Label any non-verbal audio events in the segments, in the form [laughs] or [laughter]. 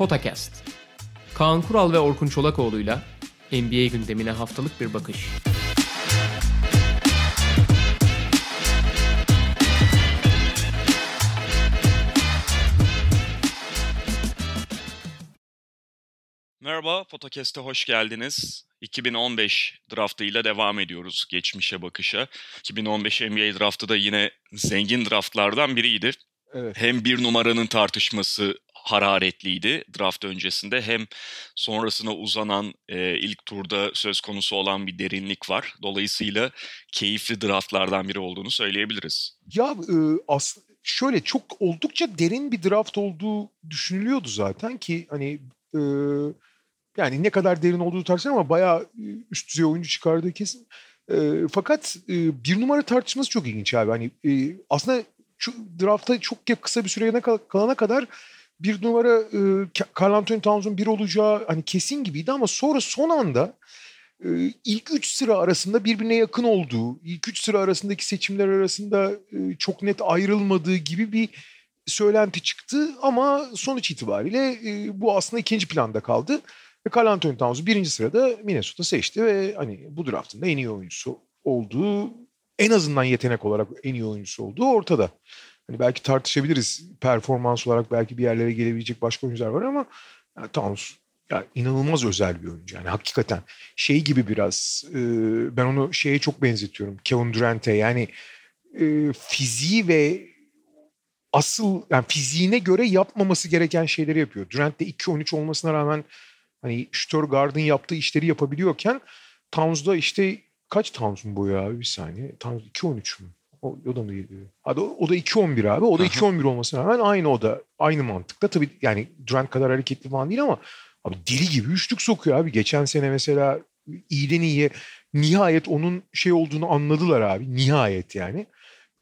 Potakast. Kaan Kural ve Orkun Çolakoğlu'yla NBA gündemine haftalık bir bakış. Merhaba, Podcast'e hoş geldiniz. 2015 draftıyla devam ediyoruz geçmişe bakışa. 2015 NBA draftı da yine zengin draftlardan biriydi. Evet. Hem bir numaranın tartışması hararetliydi draft öncesinde hem sonrasına uzanan e, ilk turda söz konusu olan bir derinlik var. Dolayısıyla keyifli draftlardan biri olduğunu söyleyebiliriz. Ya e, aslında şöyle çok oldukça derin bir draft olduğu düşünülüyordu zaten ki hani e, yani ne kadar derin olduğu tartışılır ama bayağı e, üst düzey oyuncu çıkardığı kesin. E, fakat e, bir numara tartışması çok ilginç abi. Hani e, aslında şu draftta çok kısa bir süreye kalana kadar bir numara e, Carl Anthony Towns'un bir olacağı hani kesin gibiydi ama sonra son anda e, ilk üç sıra arasında birbirine yakın olduğu, ilk üç sıra arasındaki seçimler arasında e, çok net ayrılmadığı gibi bir söylenti çıktı ama sonuç itibariyle e, bu aslında ikinci planda kaldı. Ve Carl Anthony Towns'u birinci sırada Minnesota seçti ve hani bu draftın da en iyi oyuncusu olduğu en azından yetenek olarak en iyi oyuncusu olduğu ortada. Hani belki tartışabiliriz performans olarak belki bir yerlere gelebilecek başka oyuncular var ama yani Towns yani inanılmaz özel bir oyuncu. Yani hakikaten şey gibi biraz e, ben onu şeye çok benzetiyorum. Kevin Durant'e yani e, fiziği ve asıl yani fiziğine göre yapmaması gereken şeyleri yapıyor. Durant de 2-13 olmasına rağmen hani Stuttgart'ın yaptığı işleri yapabiliyorken Towns'da işte kaç Towns'un boyu abi bir saniye. Towns 2-13 mü? O, o da mı geliyor? Hadi o, o da 2-11 abi. O da 2-11 olmasına rağmen aynı o da. Aynı mantıkta. Tabii yani Durant kadar hareketli falan değil ama abi deli gibi üçlük sokuyor abi. Geçen sene mesela iyiden iyiye nihayet onun şey olduğunu anladılar abi. Nihayet yani.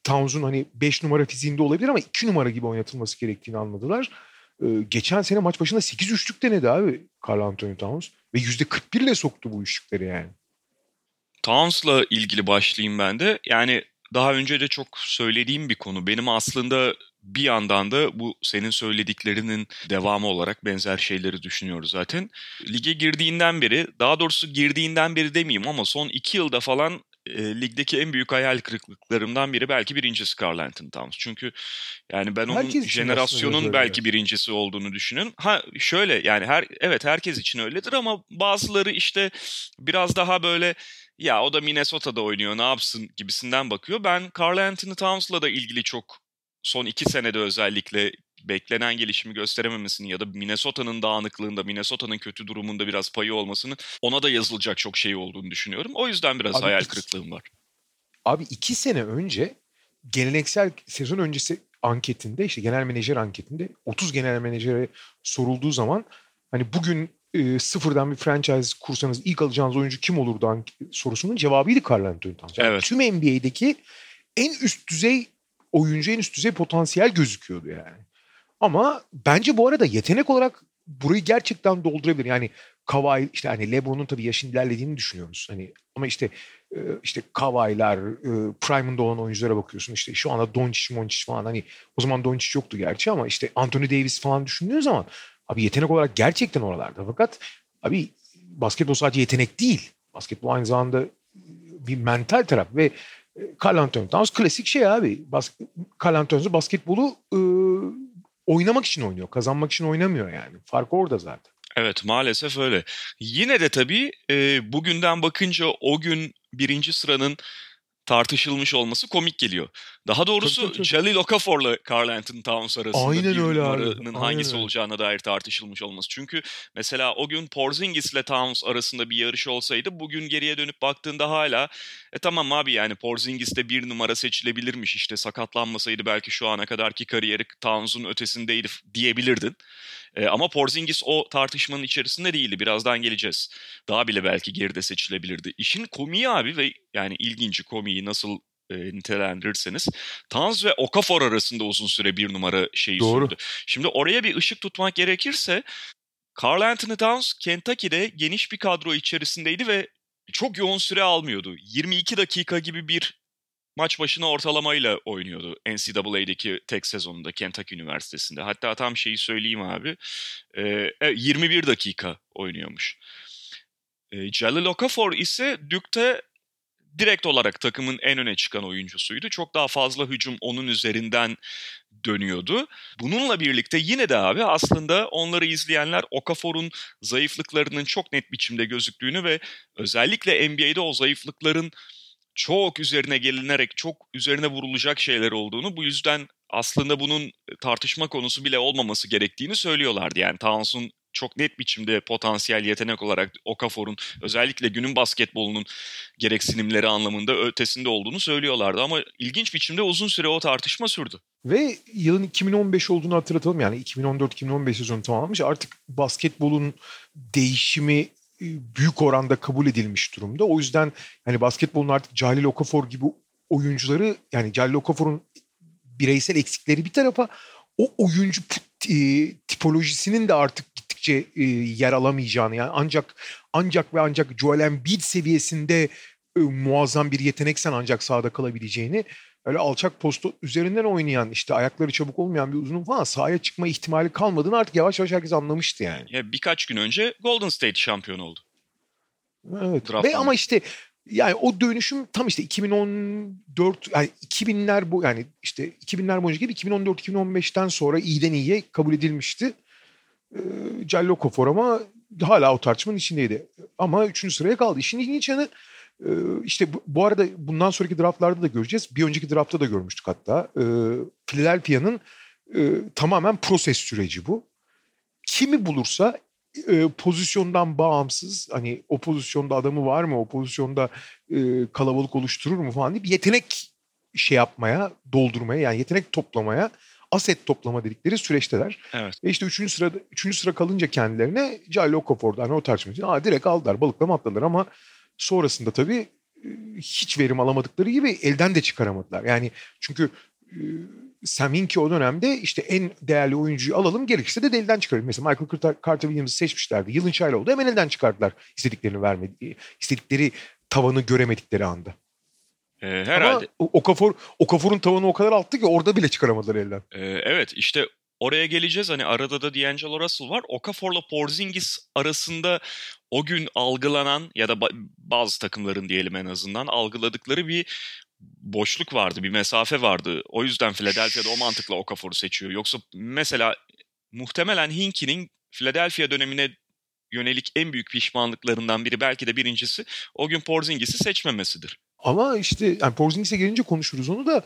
Towns'un hani 5 numara fiziğinde olabilir ama 2 numara gibi oynatılması gerektiğini anladılar. Ee, geçen sene maç başında 8 üçlük denedi abi Carl Anthony Towns. Ve %41 ile soktu bu üçlükleri yani. Towns'la ilgili başlayayım ben de. Yani daha önce de çok söylediğim bir konu. Benim aslında bir yandan da bu senin söylediklerinin devamı olarak benzer şeyleri düşünüyoruz zaten. Lige girdiğinden beri, daha doğrusu girdiğinden beri demeyeyim ama son iki yılda falan e, ligdeki en büyük hayal kırıklıklarımdan biri belki birincisi Carl Towns. Çünkü yani ben onun herkes jenerasyonun belki birincisi olduğunu düşünüyorum. Ha şöyle yani her evet herkes için öyledir ama bazıları işte biraz daha böyle ya o da Minnesota'da oynuyor ne yapsın gibisinden bakıyor. Ben Carl Anthony Towns'la da ilgili çok son iki senede özellikle beklenen gelişimi gösterememesini ya da Minnesota'nın dağınıklığında, Minnesota'nın kötü durumunda biraz payı olmasını ona da yazılacak çok şey olduğunu düşünüyorum. O yüzden biraz abi hayal iki, kırıklığım var. Abi iki sene önce geleneksel sezon öncesi anketinde işte genel menajer anketinde 30 genel menajere sorulduğu zaman hani bugün e, sıfırdan bir franchise kursanız ilk alacağınız oyuncu kim olurdu sorusunun cevabıydı Carl Anthony Towns. Yani evet. Tüm NBA'deki en üst düzey oyuncu, en üst düzey potansiyel gözüküyordu yani. Ama bence bu arada yetenek olarak burayı gerçekten doldurabilir. Yani Kawhi işte hani LeBron'un tabii yaşın ilerlediğini düşünüyoruz. Hani ama işte işte Kawhi'lar, prime'ında olan oyunculara bakıyorsun. İşte şu anda Doncic, Moncic falan hani o zaman Doncic yoktu gerçi ama işte Anthony Davis falan düşündüğün zaman Abi yetenek olarak gerçekten oralarda. Fakat abi basketbol sadece yetenek değil. Basketbol aynı zamanda bir mental taraf ve e, Carl Anthony Towns klasik şey abi. Bas Carl Anthony basketbolu e, oynamak için oynuyor. Kazanmak için oynamıyor yani. Fark orada zaten. Evet maalesef öyle. Yine de tabii e, bugünden bakınca o gün birinci sıranın tartışılmış olması komik geliyor. Daha doğrusu tabii, tabii, Jalil Okafor'la Carl Anthony Towns arasında Aynen bir öyle numaranın abi. hangisi öyle. olacağına dair tartışılmış olması. Çünkü mesela o gün Porzingis ile Towns arasında bir yarış olsaydı bugün geriye dönüp baktığında hala e tamam abi yani Porzingis de bir numara seçilebilirmiş işte sakatlanmasaydı belki şu ana kadarki kariyeri Towns'un ötesindeydi diyebilirdin. E, ama Porzingis o tartışmanın içerisinde değildi. Birazdan geleceğiz. Daha bile belki geride seçilebilirdi. İşin komiği abi ve yani ilginci komiği nasıl e, nitelendirirseniz Towns ve Okafor arasında uzun süre bir numara şeyi Doğru. sürdü. Şimdi oraya bir ışık tutmak gerekirse Carl Anthony Towns Kentucky'de geniş bir kadro içerisindeydi ve çok yoğun süre almıyordu. 22 dakika gibi bir maç başına ortalamayla oynuyordu NCAA'deki tek sezonunda Kentucky Üniversitesi'nde. Hatta tam şeyi söyleyeyim abi. E, 21 dakika oynuyormuş. E, Jalil Okafor ise Duke'te direkt olarak takımın en öne çıkan oyuncusuydu. Çok daha fazla hücum onun üzerinden dönüyordu. Bununla birlikte yine de abi aslında onları izleyenler Okafor'un zayıflıklarının çok net biçimde gözüktüğünü ve özellikle NBA'de o zayıflıkların çok üzerine gelinerek çok üzerine vurulacak şeyler olduğunu bu yüzden aslında bunun tartışma konusu bile olmaması gerektiğini söylüyorlardı. Yani Towns'un çok net biçimde potansiyel yetenek olarak Okafor'un özellikle günün basketbolunun gereksinimleri anlamında ötesinde olduğunu söylüyorlardı. Ama ilginç biçimde uzun süre o tartışma sürdü. Ve yılın 2015 olduğunu hatırlatalım. Yani 2014-2015 sezonu tamamlamış. Artık basketbolun değişimi e, büyük oranda kabul edilmiş durumda. O yüzden hani basketbolun artık Jalil Okafor gibi oyuncuları yani Jalil Okafor'un bireysel eksikleri bir tarafa o oyuncu e, tipolojisinin de artık gittikçe e, yer alamayacağını yani ancak ancak ve ancak Joel Embiid seviyesinde e, muazzam bir yeteneksen ancak sahada kalabileceğini öyle alçak postu üzerinden oynayan işte ayakları çabuk olmayan bir uzunun falan sahaya çıkma ihtimali kalmadığını artık yavaş yavaş herkes anlamıştı yani. Ya birkaç gün önce Golden State şampiyon oldu. Evet. Draft'tan. Ve ama işte yani o dönüşüm tam işte 2014 yani 2000'ler bu yani işte 2000'ler boyunca gibi 2014-2015'ten sonra iyiden iyiye kabul edilmişti. Ee, Cello Kofor ama hala o tartışmanın içindeydi. Ama üçüncü sıraya kaldı. İşin ilginç yanı e, işte bu, bu arada bundan sonraki draftlarda da göreceğiz. Bir önceki draftta da görmüştük hatta. E, Philadelphia'nın e, tamamen proses süreci bu. Kimi bulursa e, pozisyondan bağımsız hani o pozisyonda adamı var mı o pozisyonda e, kalabalık oluşturur mu falan diye bir yetenek şey yapmaya doldurmaya yani yetenek toplamaya aset toplama dedikleri süreçteler. Evet. Ve işte üçüncü sırada üçüncü sıra kalınca kendilerine Jalil Okafor'da hani o tartışma için aa, direkt aldılar balıklama atladılar ama sonrasında tabii hiç verim alamadıkları gibi elden de çıkaramadılar. Yani çünkü Sam Hinkie o dönemde işte en değerli oyuncuyu alalım gerekirse de elden çıkaralım. Mesela Michael Carter Williams'ı seçmişlerdi. Yılın çayla oldu hemen elden çıkardılar istediklerini vermedi, istedikleri tavanı göremedikleri anda. Ee, herhalde. Ama Okafor, Okafor'un tavanı o kadar alttı ki orada bile çıkaramadılar elden. Ee, evet işte oraya geleceğiz. Hani arada da D'Angelo Russell var. Okafor'la Porzingis arasında o gün algılanan ya da bazı takımların diyelim en azından algıladıkları bir boşluk vardı, bir mesafe vardı. O yüzden Philadelphia'da o mantıkla Okafor'u seçiyor. Yoksa mesela muhtemelen Hinkie'nin Philadelphia dönemine yönelik en büyük pişmanlıklarından biri belki de birincisi o gün Porzingis'i seçmemesidir. Ama işte yani Porzingis'e gelince konuşuruz onu da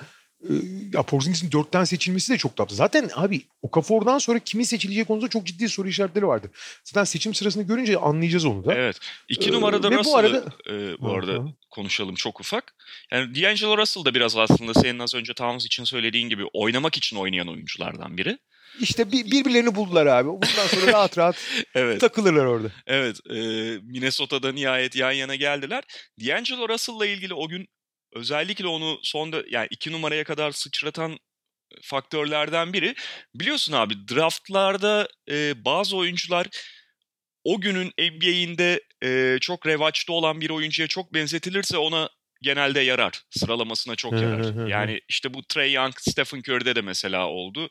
ya Porzingis'in dörtten seçilmesi de çok tatlı. Zaten abi Okafor'dan sonra kimin seçileceği konusunda çok ciddi soru işaretleri vardı. Zaten seçim sırasını görünce anlayacağız onu da. Evet. İki ee, numarada Russell'ı bu arada, e, bu arada hı. konuşalım çok ufak. Yani D'Angelo Russell da biraz aslında senin az önce Towns için söylediğin gibi oynamak için oynayan oyunculardan biri. İşte bir, birbirlerini buldular abi. Bundan sonra rahat rahat [laughs] evet. takılırlar orada. Evet. E, Minnesota'da nihayet yan yana geldiler. D'Angelo Russell'la ilgili o gün özellikle onu son da yani iki numaraya kadar sıçratan faktörlerden biri. Biliyorsun abi draftlarda e, bazı oyuncular o günün NBA'inde e, çok revaçta olan bir oyuncuya çok benzetilirse ona genelde yarar. Sıralamasına çok yarar. yani işte bu Trey Young, Stephen Curry'de de mesela oldu.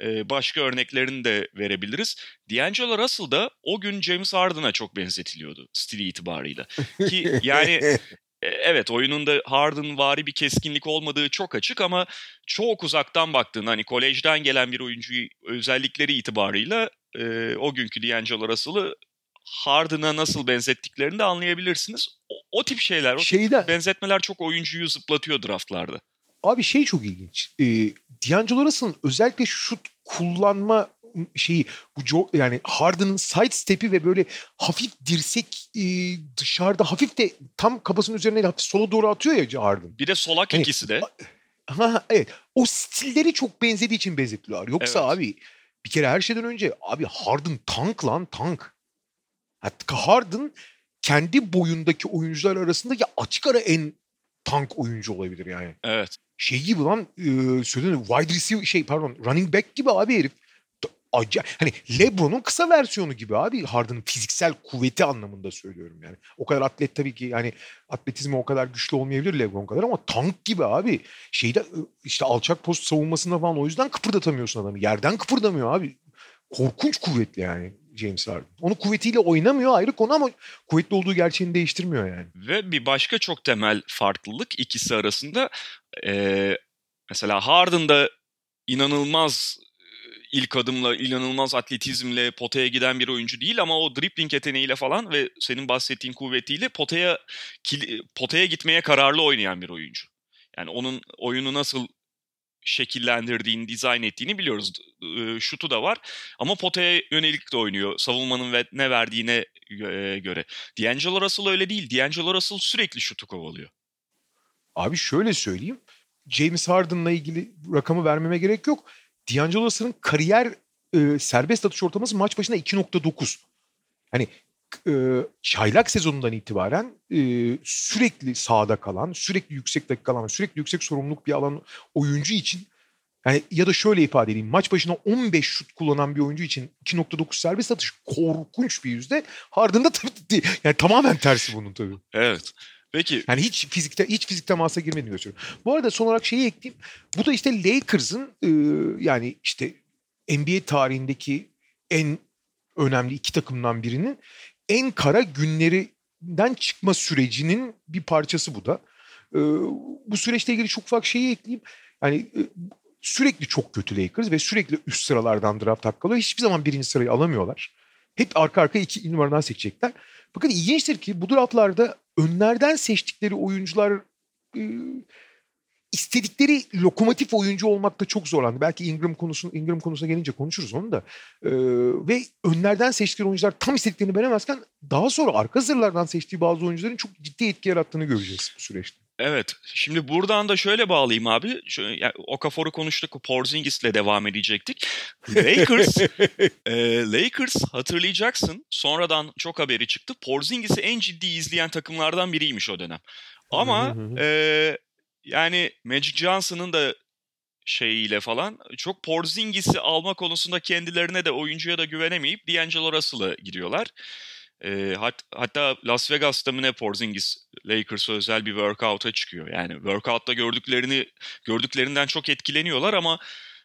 Ee, başka örneklerini de verebiliriz. D'Angelo Russell da o gün James Harden'a çok benzetiliyordu stili itibarıyla. Ki yani [laughs] e, evet oyununda Harden vari bir keskinlik olmadığı çok açık ama çok uzaktan baktığın hani kolejden gelen bir oyuncuyu özellikleri itibarıyla e, o günkü D'Angelo Russell'ı Harden'a nasıl benzettiklerini de anlayabilirsiniz. O, o tip şeyler, o Şeyden, tip benzetmeler çok oyuncuyu zıplatıyor draftlarda. Abi şey çok ilginç. E, D'Angelo Russell'ın özellikle şut kullanma şeyi bu yani Harden'ın side step'i ve böyle hafif dirsek e, dışarıda hafif de tam kafasının üzerine hafif sola doğru atıyor ya Harden. Bir de solak hani, ikisi de. Ha, evet. O stilleri çok benzediği için benzettiler. Yoksa evet. abi bir kere her şeyden önce abi Harden tank lan tank. Hatta Harden kendi boyundaki oyuncular arasında ya açık ara en tank oyuncu olabilir yani. Evet. Şey gibi lan e, söylediğin wide receiver şey pardon running back gibi abi herif acayip. Hani LeBron'un kısa versiyonu gibi abi. Harden'ın fiziksel kuvveti anlamında söylüyorum yani. O kadar atlet tabii ki yani atletizmi o kadar güçlü olmayabilir LeBron kadar ama tank gibi abi. Şeyde işte alçak post savunmasında falan o yüzden kıpırdatamıyorsun adamı. Yerden kıpırdamıyor abi. Korkunç kuvvetli yani James Harden. Onu kuvvetiyle oynamıyor ayrı konu ama kuvvetli olduğu gerçeğini değiştirmiyor yani. Ve bir başka çok temel farklılık ikisi arasında e, mesela Harden'da inanılmaz ilk adımla, inanılmaz atletizmle potaya giden bir oyuncu değil ama o dribbling yeteneğiyle falan ve senin bahsettiğin kuvvetiyle potaya potaya gitmeye kararlı oynayan bir oyuncu. Yani onun oyunu nasıl şekillendirdiğini, dizayn ettiğini biliyoruz. Şutu da var ama potaya yönelik de oynuyor. Savunmanın ve ne verdiğine göre. D'Angelo Russell öyle değil. D'Angelo Russell sürekli şutu kovalıyor. Abi şöyle söyleyeyim. James Harden'la ilgili rakamı vermeme gerek yok. D'Angelo Russell'ın kariyer e, serbest atış ortalaması maç başına 2.9. Hani e, çaylak sezonundan itibaren e, sürekli sahada kalan, sürekli yüksek dakika kalan, sürekli yüksek sorumluluk bir alan oyuncu için yani ya da şöyle ifade edeyim. Maç başına 15 şut kullanan bir oyuncu için 2.9 serbest atış korkunç bir yüzde. Harden'da tabii yani tamamen tersi bunun tabii. Evet. Peki. Yani hiç fizikte hiç fizik temasa girmediğini gösteriyor. Bu arada son olarak şeyi ekleyeyim. Bu da işte Lakers'ın e, yani işte NBA tarihindeki en önemli iki takımdan birinin en kara günlerinden çıkma sürecinin bir parçası bu da. E, bu süreçle ilgili çok ufak şeyi ekleyeyim. Yani e, sürekli çok kötü Lakers ve sürekli üst sıralardan draft hakkı alıyor. Hiçbir zaman birinci sırayı alamıyorlar. Hep arka arka iki numaradan seçecekler. Bakın ilginçtir ki bu draftlarda önlerden seçtikleri oyuncular e, istedikleri lokomotif oyuncu olmakta çok zorlandı. Belki Ingram konusunu Ingram konusuna gelince konuşuruz onu da. Ee, ve önlerden seçtikleri oyuncular tam istediklerini veremezken daha sonra arka zırlardan seçtiği bazı oyuncuların çok ciddi etki yarattığını göreceğiz bu süreçte. Evet. Şimdi buradan da şöyle bağlayayım abi. Şu, yani Okafor'u konuştuk. Porzingis'le devam edecektik. Lakers [laughs] e, Lakers hatırlayacaksın. Sonradan çok haberi çıktı. Porzingis'i en ciddi izleyen takımlardan biriymiş o dönem. Ama e, yani Magic Johnson'ın da şeyiyle falan çok Porzingis'i alma konusunda kendilerine de oyuncuya da güvenemeyip D'Angelo Russell'a giriyorlar. E, hat, hatta Las Vegas'ta mı ne Porzingis Lakers'a özel bir workout'a çıkıyor. Yani workout'ta gördüklerini gördüklerinden çok etkileniyorlar ama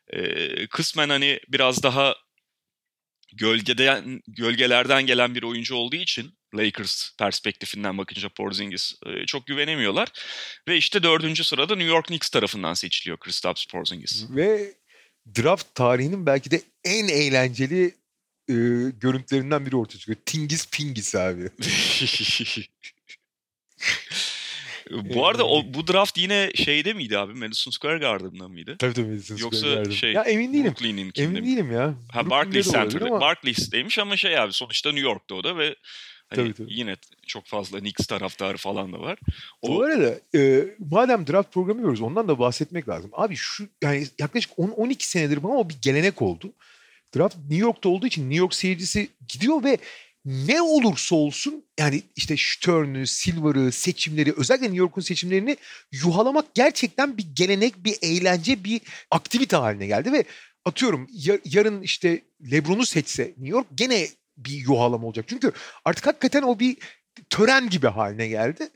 e, kısmen hani biraz daha gölgeden gölgelerden gelen bir oyuncu olduğu için Lakers perspektifinden bakınca Porzingis e, çok güvenemiyorlar. Ve işte dördüncü sırada New York Knicks tarafından seçiliyor Kristaps Porzingis. Ve draft tarihinin belki de en eğlenceli e, görüntülerinden biri ortaya çıkıyor. Tingis Pingis abi. [laughs] Bu arada o, bu draft yine şeyde miydi abi? Madison Square Garden'da mıydı? Tabii tabii Madison Yoksa Square Garden. şey ya emin değilim. Brooklyn'in Emin değilim ya. Ha Barclays Center'da. Ama... Barclays'teymiş ama şey abi sonuçta New York'ta o da ve hani tabii, tabii. yine çok fazla Knicks taraftarı falan da var. O... Bu arada e, madem draft programı yapıyoruz ondan da bahsetmek lazım. Abi şu yani yaklaşık 10-12 senedir bana o bir gelenek oldu. Draft New York'ta olduğu için New York seyircisi gidiyor ve ne olursa olsun yani işte Stern'ü, Silver'ı, seçimleri özellikle New York'un seçimlerini yuhalamak gerçekten bir gelenek, bir eğlence, bir aktivite haline geldi ve atıyorum yarın işte LeBron'u seçse New York gene bir yuhalama olacak. Çünkü artık hakikaten o bir tören gibi haline geldi.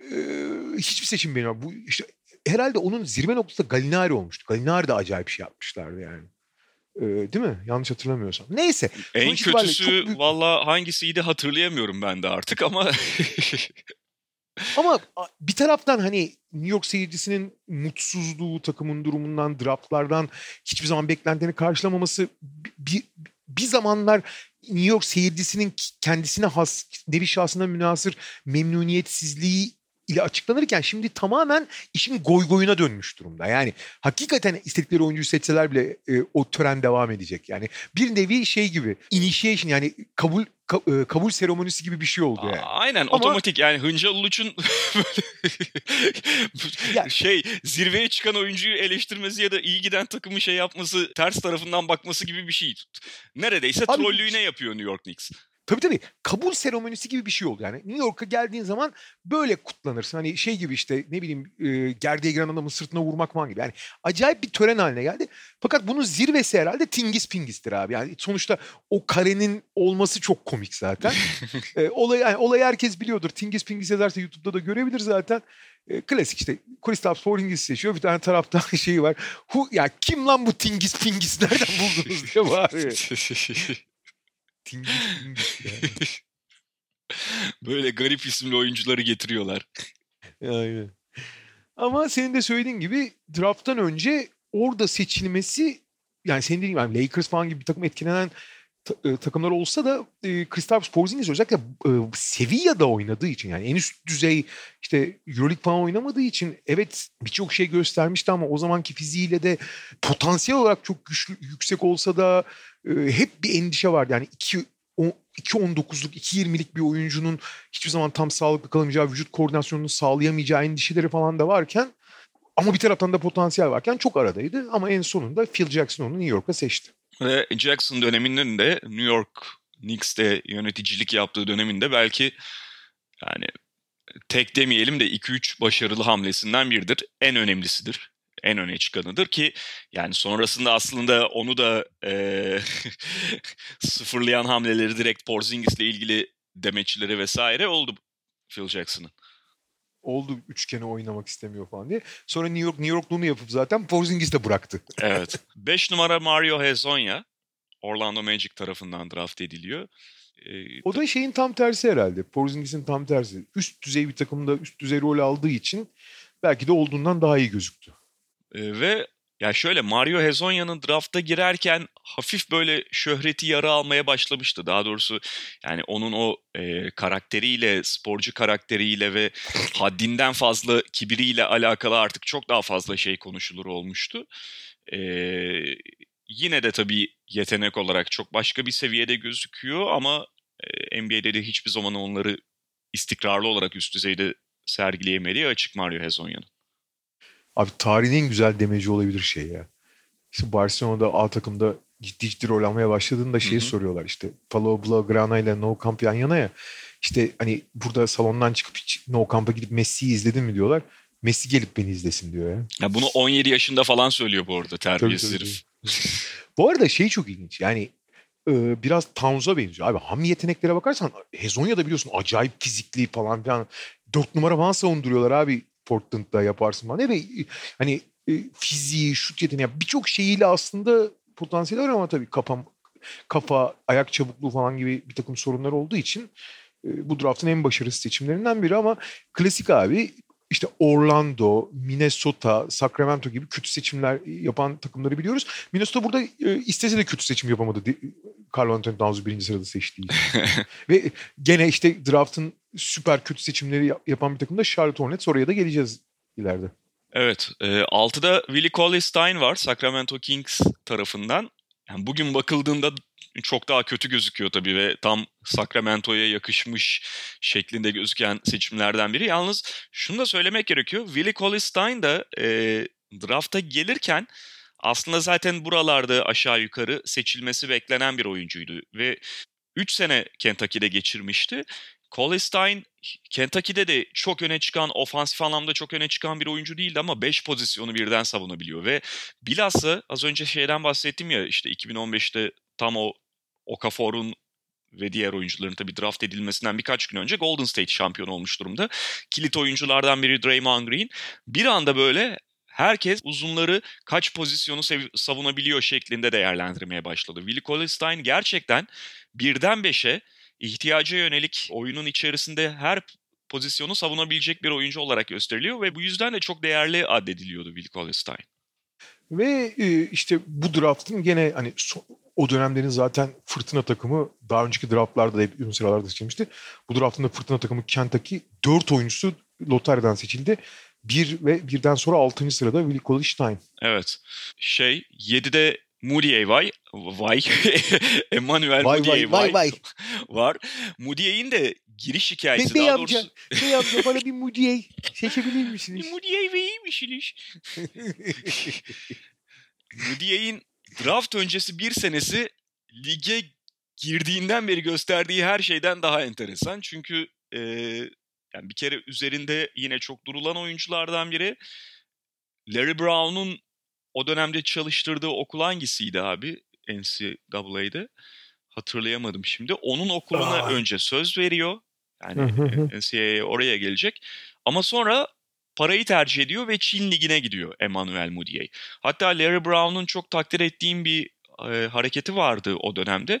Ee, hiçbir seçim benim. Bu işte herhalde onun zirve noktası Galinari olmuştu. Galinari de acayip şey yapmışlardı yani. Ee, değil mi? Yanlış hatırlamıyorsam. Neyse. En kötüsü büyük... valla hangisiydi hatırlayamıyorum ben de artık ama [laughs] Ama bir taraftan hani New York seyircisinin mutsuzluğu, takımın durumundan, draftlardan hiçbir zaman beklentilerini karşılamaması bir, bir zamanlar New York seyircisinin kendisine has, nevi şahsına münasır memnuniyetsizliği ile açıklanırken şimdi tamamen işin goy goyuna dönmüş durumda. Yani hakikaten istedikleri oyuncuyu seçseler bile e, o tören devam edecek. Yani bir nevi şey gibi initiation yani kabul ka, e, kabul seremonisi gibi bir şey oldu yani. Aynen Ama, otomatik yani Hıncal Uluç'un [laughs] şey zirveye çıkan oyuncuyu eleştirmesi ya da iyi giden takımı şey yapması ters tarafından bakması gibi bir şey. Neredeyse Abi, trollüğüne yapıyor New York Knicks. Tabii tabii. Kabul seremonisi gibi bir şey oldu yani. New York'a geldiğin zaman böyle kutlanırsın. Hani şey gibi işte ne bileyim e, gerdeğe giren adamın sırtına vurmak falan gibi. Yani acayip bir tören haline geldi. Fakat bunun zirvesi herhalde Tingis Pingis'tir abi. Yani sonuçta o karenin olması çok komik zaten. [laughs] e, olay, yani, olayı herkes biliyordur. Tingis Pingis yazarsa YouTube'da da görebilir zaten. E, klasik işte Kristaps Porzingis seçiyor. Bir tane taraftan [laughs] şeyi var. Hu, ya kim lan bu Tingis Pingis nereden buldunuz diye bağırıyor. [laughs] Tingis Pingis. [laughs] Böyle garip isimli oyuncuları getiriyorlar. Aynen. Ama senin de söylediğin gibi drafttan önce orada seçilmesi yani senin dediğin gibi yani Lakers falan gibi bir takım etkilenen e, takımlar olsa da e, Kristaps Porzingis özellikle e, Sevilla'da oynadığı için yani en üst düzey işte Euroleague falan oynamadığı için evet birçok şey göstermişti ama o zamanki fiziğiyle de potansiyel olarak çok güçlü yüksek olsa da e, hep bir endişe vardı. Yani 2 2.19'luk, 2.20'lik bir oyuncunun hiçbir zaman tam sağlıklı kalamayacağı, vücut koordinasyonunu sağlayamayacağı endişeleri falan da varken ama bir taraftan da potansiyel varken çok aradaydı. Ama en sonunda Phil Jackson onu New York'a seçti. Ve Jackson döneminin de New York Knicks'te yöneticilik yaptığı döneminde belki yani tek demeyelim de 2-3 başarılı hamlesinden biridir. En önemlisidir. En öne çıkanıdır ki yani sonrasında aslında onu da e, [laughs] sıfırlayan hamleleri direkt Porzingis'le ilgili demeçleri vesaire oldu Phil Jackson'ın. Oldu üçgeni oynamak istemiyor falan diye. Sonra New York New York'luğunu yapıp zaten Porzingis de bıraktı. Evet. [laughs] 5 numara Mario Hezonja Orlando Magic tarafından draft ediliyor. Ee, O da şeyin tam tersi herhalde. Porzingis'in tam tersi. Üst düzey bir takımda üst düzey rol aldığı için belki de olduğundan daha iyi gözüktü. E, ve ya şöyle Mario Hezonya'nın drafta girerken hafif böyle şöhreti yara almaya başlamıştı. Daha doğrusu yani onun o e, karakteriyle, sporcu karakteriyle ve haddinden fazla kibiriyle alakalı artık çok daha fazla şey konuşulur olmuştu. E, yine de tabii yetenek olarak çok başka bir seviyede gözüküyor ama e, NBA'de de hiçbir zaman onları istikrarlı olarak üst düzeyde sergileyemediği açık Mario Hezonya'nın. Abi tarihin en güzel demeci olabilir şey ya. İşte Barcelona'da A takımda ciddi ciddi rol almaya başladığında şeyi Hı hı. soruyorlar işte Palo Blaugrana ile No Camp yan yana ya. İşte hani burada salondan çıkıp hiç No Camp'a gidip Messi'yi izledin mi diyorlar. Messi gelip beni izlesin diyor ya. Ya bunu 17 yaşında falan söylüyor bu arada terbiyesiz herif. Bu arada şey çok ilginç yani e, biraz Towns'a benziyor. Abi ham yeteneklere bakarsan Hezonya'da biliyorsun acayip fizikli falan filan. Dört numara falan savunduruyorlar abi Portland'da yaparsın falan. Evet hani e, fiziği, şut yeteneği birçok şeyiyle aslında potansiyel var ama tabii kafa, kafa, ayak çabukluğu falan gibi bir takım sorunlar olduğu için e, bu draftın en başarılı seçimlerinden biri ama klasik abi işte Orlando, Minnesota, Sacramento gibi kötü seçimler yapan takımları biliyoruz. Minnesota burada e, istese de kötü seçim yapamadı. Carl Anthony Towns'u birinci sırada seçtiği. [laughs] Ve gene işte draftın süper kötü seçimleri yap- yapan bir takım da Charlotte Hornets. Oraya da geleceğiz ileride. Evet. E, 6'da Willie Cauley-Stein var Sacramento Kings tarafından. Yani bugün bakıldığında çok daha kötü gözüküyor tabii ve tam Sacramento'ya yakışmış şeklinde gözüken seçimlerden biri. Yalnız şunu da söylemek gerekiyor. Willie Cauley-Stein da e, drafta gelirken aslında zaten buralarda aşağı yukarı seçilmesi beklenen bir oyuncuydu ve 3 sene Kentucky'de geçirmişti. Cauley-Stein Kentucky'de de çok öne çıkan, ofansif anlamda çok öne çıkan bir oyuncu değildi ama 5 pozisyonu birden savunabiliyor ve bilhassa az önce şeyden bahsettim ya işte 2015'te tam o Okafor'un ve diğer oyuncuların tabii draft edilmesinden birkaç gün önce Golden State şampiyon olmuş durumda. Kilit oyunculardan biri Draymond Green. Bir anda böyle herkes uzunları kaç pozisyonu sev- savunabiliyor şeklinde değerlendirmeye başladı. Willie Cauley-Stein gerçekten birden beşe ihtiyaca yönelik oyunun içerisinde her pozisyonu savunabilecek bir oyuncu olarak gösteriliyor ve bu yüzden de çok değerli addediliyordu Willie Cauley-Stein. Ve e, işte bu draftın gene hani so- o dönemlerin zaten fırtına takımı daha önceki draftlarda da hep uzun sıralarda seçilmişti. Bu draftın da fırtına takımı Kentucky 4 oyuncusu lotaryadan seçildi. Bir ve birden sonra 6. sırada Willie Cauley-Stein. Evet. Şey 7'de [laughs] Moody vay vay Emmanuel Moody vay vay vay. var. Moody'in de giriş hikayesi Bey daha amca, doğrusu. bey amca bana bir [laughs] Moody'ye çekebilir misiniz? Moody ve iyiymişsiniz. [laughs] Moody'in draft öncesi bir senesi lige girdiğinden beri gösterdiği her şeyden daha enteresan. Çünkü e, yani bir kere üzerinde yine çok durulan oyunculardan biri. Larry Brown'un o dönemde çalıştırdığı okul hangisiydi abi NCAA'de? Hatırlayamadım şimdi. Onun okuluna Aa. önce söz veriyor. Yani. NCAA oraya gelecek. Ama sonra parayı tercih ediyor ve Çin Ligi'ne gidiyor Emmanuel Mudiay. Hatta Larry Brown'un çok takdir ettiğim bir e, hareketi vardı o dönemde.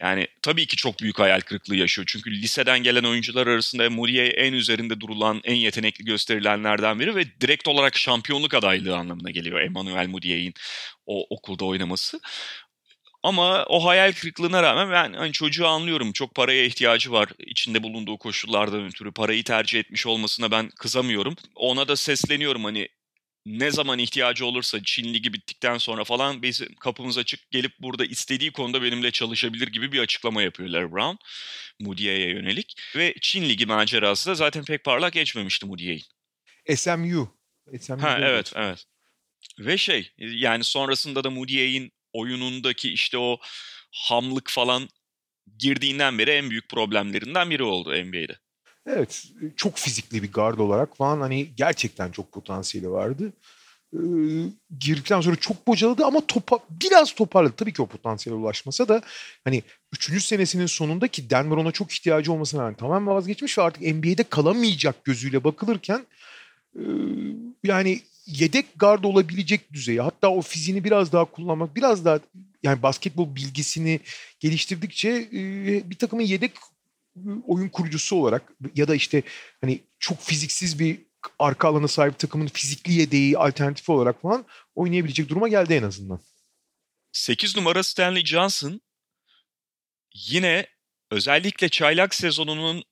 Yani tabii ki çok büyük hayal kırıklığı yaşıyor. Çünkü liseden gelen oyuncular arasında Muriel en üzerinde durulan, en yetenekli gösterilenlerden biri ve direkt olarak şampiyonluk adaylığı anlamına geliyor Emmanuel Muriel'in o okulda oynaması. Ama o hayal kırıklığına rağmen ben hani çocuğu anlıyorum. Çok paraya ihtiyacı var. İçinde bulunduğu koşullardan ötürü parayı tercih etmiş olmasına ben kızamıyorum. Ona da sesleniyorum hani ne zaman ihtiyacı olursa Çin Ligi bittikten sonra falan bizim kapımız açık gelip burada istediği konuda benimle çalışabilir gibi bir açıklama yapıyor Larry Brown Moody'ye yönelik. Ve Çin Ligi macerası da zaten pek parlak geçmemişti Moody'ye. SMU. SMU Ha evet evet. Ve şey yani sonrasında da Moody'nin oyunundaki işte o hamlık falan girdiğinden beri en büyük problemlerinden biri oldu NBA'de. Evet. Çok fizikli bir guard olarak falan hani gerçekten çok potansiyeli vardı. Ee, girdikten sonra çok bocaladı ama topa, biraz toparladı. Tabii ki o potansiyele ulaşmasa da hani 3. senesinin sonunda ki Denver ona çok ihtiyacı olmasına rağmen tamamen vazgeçmiş ve artık NBA'de kalamayacak gözüyle bakılırken e, yani yedek guard olabilecek düzeyi hatta o fiziğini biraz daha kullanmak biraz daha yani basketbol bilgisini geliştirdikçe e, bir takımın yedek oyun kurucusu olarak ya da işte hani çok fiziksiz bir arka alana sahip takımın fizikli yedeği alternatifi olarak falan oynayabilecek duruma geldi en azından. 8 numara Stanley Johnson yine özellikle çaylak sezonunun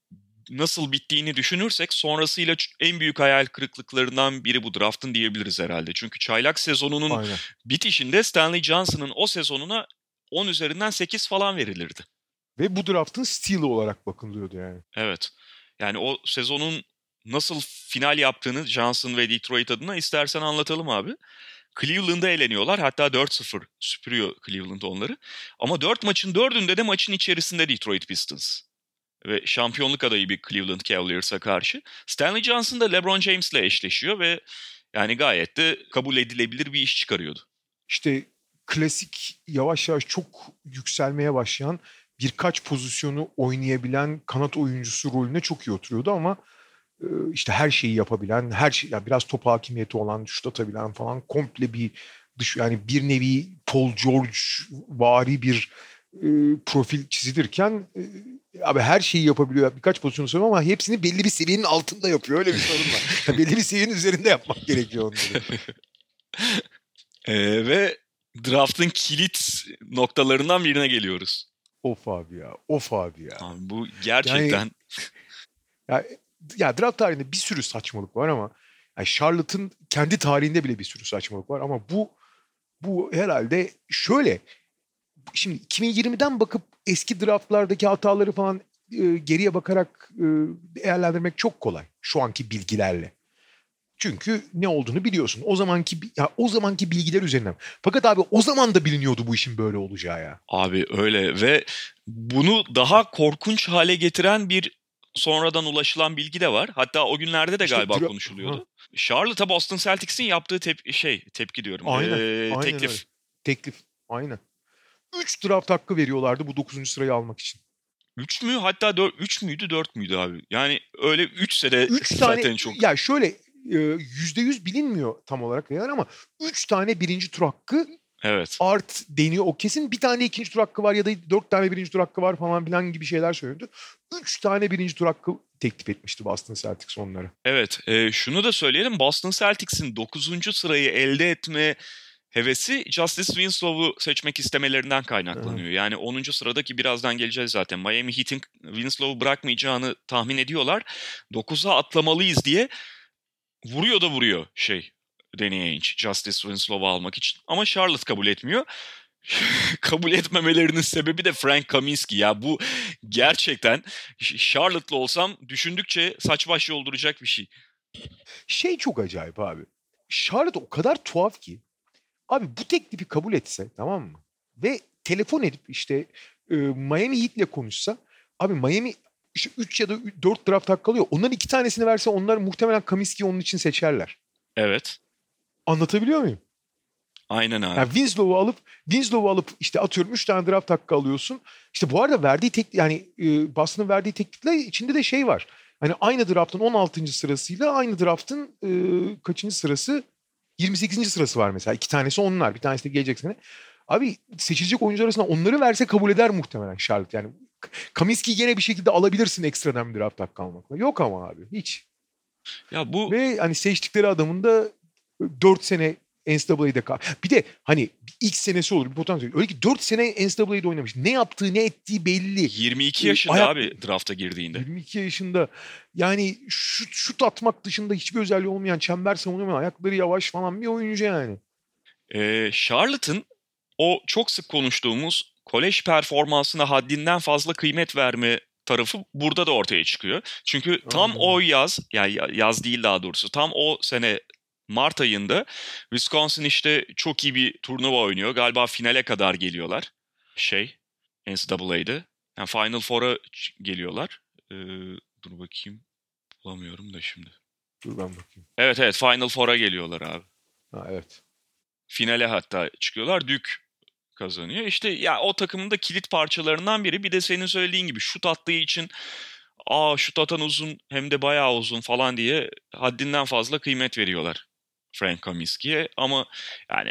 nasıl bittiğini düşünürsek sonrasıyla en büyük hayal kırıklıklarından biri bu draftın diyebiliriz herhalde. Çünkü çaylak sezonunun Aynen. bitişinde Stanley Johnson'ın o sezonuna 10 üzerinden 8 falan verilirdi. Ve bu draftın stili olarak bakılıyordu yani. Evet. Yani o sezonun nasıl final yaptığını Johnson ve Detroit adına istersen anlatalım abi. Cleveland'a eleniyorlar. Hatta 4-0 süpürüyor Cleveland onları. Ama 4 maçın 4'ünde de maçın içerisinde Detroit Pistons. Ve şampiyonluk adayı bir Cleveland Cavaliers'a karşı. Stanley Johnson da LeBron James'le eşleşiyor ve yani gayet de kabul edilebilir bir iş çıkarıyordu. İşte klasik yavaş yavaş çok yükselmeye başlayan birkaç pozisyonu oynayabilen kanat oyuncusu rolüne çok iyi oturuyordu ama e, işte her şeyi yapabilen, her şey yani biraz top hakimiyeti olan, şut atabilen falan komple bir dış yani bir nevi Paul George vari bir profil çizilirken e, abi her şeyi yapabiliyor. Birkaç pozisyon sonra ama hepsini belli bir seviyenin altında yapıyor. Öyle bir sorun var. Yani [laughs] belli bir seviyenin üzerinde yapmak gerekiyor onları. [laughs] Ee, ve draftın kilit noktalarından birine geliyoruz. Of abi ya. Of abi ya. Abi bu gerçekten Ya, ya draft tarihinde bir sürü saçmalık var ama yani Charlotte'ın kendi tarihinde bile bir sürü saçmalık var ama bu bu herhalde şöyle şimdi 2020'den bakıp eski draftlardaki hataları falan e, geriye bakarak e, değerlendirmek çok kolay şu anki bilgilerle. Çünkü ne olduğunu biliyorsun. O zamanki ya o zamanki bilgiler üzerinden. Fakat abi o zaman da biliniyordu bu işin böyle olacağı ya. Abi öyle ve bunu daha korkunç hale getiren bir sonradan ulaşılan bilgi de var. Hatta o günlerde de İşte galiba dra- konuşuluyordu. Charlotte'a Boston Celtics'in yaptığı tep şey tepki diyorum. Aynen, Ee, aynen teklif. öyle. Teklif. Aynen. 3 draft hakkı veriyorlardı bu 9. sırayı almak için. 3 mü? Hatta 4 3 müydü 4 müydü abi? Yani öyle 3 sene 3 zaten tane çok ya şöyle e, %100 bilinmiyor tam olarak yani ama 3 tane birinci tur hakkı evet. art deniyor o kesin. Bir tane ikinci tur hakkı var ya da 4 tane birinci tur hakkı var falan filan gibi şeyler söylüyordu. 3 tane birinci tur hakkı teklif etmişti Boston Celtics onlara. Evet, e, şunu da söyleyelim. Boston Celtics'in 9. sırayı elde etme hevesi Justice Winslow'u seçmek istemelerinden kaynaklanıyor. Yani 10. sıradaki birazdan geleceğiz zaten. Miami Heat'in Winslow'u bırakmayacağını tahmin ediyorlar. 9'a atlamalıyız diye vuruyor da vuruyor şey Danny Ainge Justice Winslow'u almak için. Ama Charlotte kabul etmiyor. [laughs] kabul etmemelerinin sebebi de Frank Kaminsky. Ya bu gerçekten Charlotte'lı olsam düşündükçe saç baş yolduracak bir şey. Şey çok acayip abi. Charlotte o kadar tuhaf ki abi bu teklifi kabul etse tamam mı? Ve telefon edip işte e, Miami Heat'le konuşsa abi Miami işte 3 ya da 4 draft hakkı alıyor. Onların iki tanesini verse onlar muhtemelen Kaminsky'yi onun için seçerler. Evet. Anlatabiliyor muyum? Aynen abi. Yani Winslow'u alıp Winslow'u alıp işte atıyorum 3 tane draft hakkı alıyorsun. İşte bu arada verdiği tek yani e, Boston'ın verdiği teklifler içinde de şey var. Hani aynı draftın 16. sırasıyla aynı draftın e, kaçıncı sırası 28. sırası var mesela. İki tanesi onlar. Bir tanesi de gelecek sene. Abi seçilecek oyuncular arasında onları verse kabul eder muhtemelen Charlotte. Yani Kaminski'yi gene bir şekilde alabilirsin ekstradan bir draft hakkı almakla. Yok ama abi hiç. Ya bu Ve hani seçtikleri adamın da 4 sene NCAA'de kal. Bir de hani ilk senesi olur bir potansiyel. Öyle ki 4 sene NCAA'de oynamış. Ne yaptığı ne ettiği belli. 22 yaşında Ayak- abi drafta girdiğinde. 22 yaşında yani şut, şut atmak dışında hiçbir özelliği olmayan çember savunamayan ayakları yavaş falan bir oyuncu yani. Ee, Charlotte'ın o çok sık konuştuğumuz kolej performansına haddinden fazla kıymet verme tarafı burada da ortaya çıkıyor. Çünkü tam Aynen. o yaz, yani ya- yaz değil daha doğrusu, tam o sene Mart ayında Wisconsin işte çok iyi bir turnuva oynuyor. Galiba finale kadar geliyorlar. Şey, NCAA'de. Yani Final Four'a geliyorlar. Ee, dur bakayım. Bulamıyorum da şimdi. Dur ben bakayım. Evet evet Final Four'a geliyorlar abi. Ha evet. finale hatta çıkıyorlar. Dük kazanıyor. İşte ya o takımın da kilit parçalarından biri. Bir de senin söylediğin gibi şut attığı için aa şut atan uzun hem de bayağı uzun falan diye haddinden fazla kıymet veriyorlar Frank Kaminsky'ye. Ama yani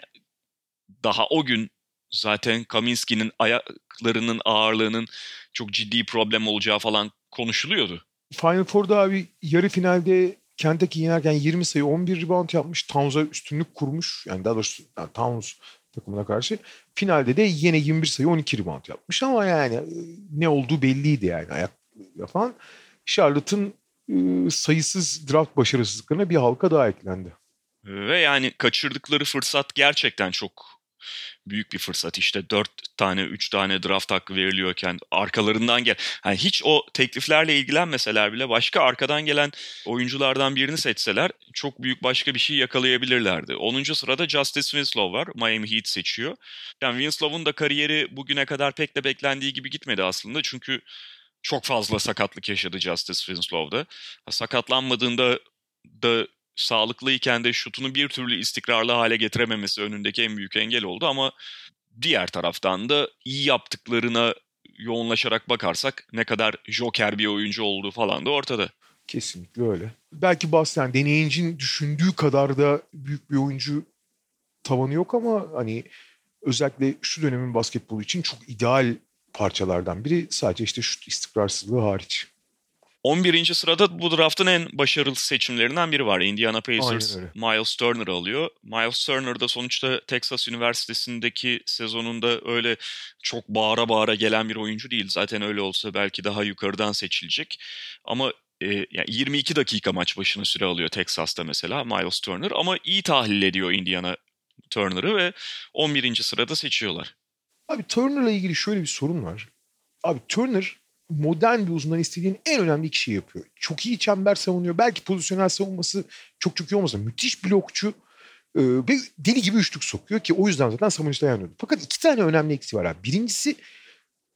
daha o gün zaten Kaminsky'nin ayaklarının ağırlığının çok ciddi problem olacağı falan konuşuluyordu. Final Four'da abi yarı finalde Kentucky yenerken 20 sayı 11 rebound yapmış. Towns'a üstünlük kurmuş. Yani daha doğrusu yani Towns takımına karşı. Finalde de yine 21 sayı 12 rebound yapmış ama yani e, ne olduğu belliydi yani ayak yapan. Charlotte'ın e, sayısız draft başarısızlıklarına bir halka daha eklendi. Ve yani kaçırdıkları fırsat gerçekten çok büyük bir fırsat. İşte dört tane, üç tane draft hakkı veriliyorken arkalarından gel. Yani hiç o tekliflerle ilgilenmeseler bile başka arkadan gelen oyunculardan birini seçseler çok büyük başka bir şey yakalayabilirlerdi. 10. sırada Justice Winslow var. Miami Heat seçiyor. Yani Winslow'un da kariyeri bugüne kadar pek de beklendiği gibi gitmedi aslında. Çünkü çok fazla sakatlık yaşadı Justice Winslow'da. Sakatlanmadığında da sağlıklıyken de şutunu bir türlü istikrarlı hale getirememesi önündeki en büyük engel oldu ama diğer taraftan da iyi yaptıklarına yoğunlaşarak bakarsak ne kadar joker bir oyuncu olduğu falan da ortada. Kesinlikle öyle. Belki Boston deneyincin düşündüğü kadar da büyük bir oyuncu tavanı yok ama hani özellikle şu dönemin basketbolu için çok ideal parçalardan biri sadece işte şut istikrarsızlığı hariç. 11. sırada bu draftın en başarılı seçimlerinden biri var. Indiana Pacers. Miles Turner alıyor. Miles Turner da sonuçta Texas Üniversitesi'ndeki sezonunda öyle çok bağıra bağıra gelen bir oyuncu değil. Zaten öyle olsa belki daha yukarıdan seçilecek. Ama e, yani 22 dakika maç başına süre alıyor Texas'ta mesela Miles Turner. Ama iyi tahlil ediyor Indiana Turner'ı ve 11. sırada seçiyorlar. Abi Turner'la ilgili şöyle bir sorun var. Abi Turner modern bir uzundan istediğin en önemli iki yapıyor. Çok iyi çember savunuyor. Belki pozisyonel savunması çok çok iyi olmasa müthiş blokçu e, ve deli gibi üçlük sokuyor ki o yüzden zaten savunucuda yanıyordu. Fakat iki tane önemli eksiği var abi. Birincisi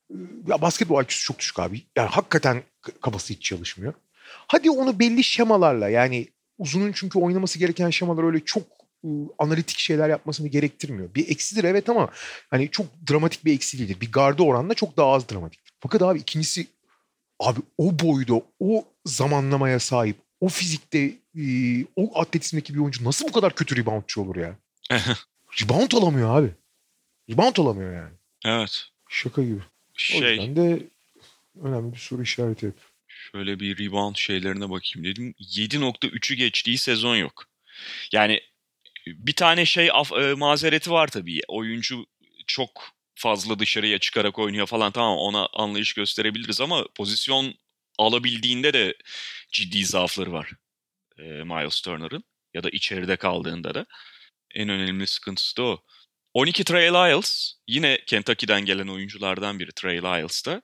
e, ya basketbol IQ'su çok düşük abi. Yani hakikaten kafası hiç çalışmıyor. Hadi onu belli şemalarla yani uzunun çünkü oynaması gereken şemalar öyle çok e, analitik şeyler yapmasını gerektirmiyor. Bir eksidir evet ama hani çok dramatik bir eksi. Bir garda oranla çok daha az dramatik. Fakat abi ikincisi abi o boyda, o zamanlamaya sahip, o fizikte, o atletizmdeki bir oyuncu nasıl bu kadar kötü reboundçı olur ya? [laughs] Rebound alamıyor abi. Rebound alamıyor yani. evet. Şaka gibi. O Şey yüzden de önemli bir soru işareti hep. Şöyle bir rebound şeylerine bakayım dedim. 7.3'ü geçtiği sezon yok. Yani bir tane şey af- e, mazereti var tabii. Oyuncu çok fazla dışarıya çıkarak oynuyor falan tamam ona anlayış gösterebiliriz ama pozisyon alabildiğinde de ciddi zaafları var e, Miles Turner'ın ya da içeride kaldığında da. En önemli sıkıntısı da o. 12 Trey Lyles yine Kentucky'den gelen oyunculardan biri Trey Lyles da.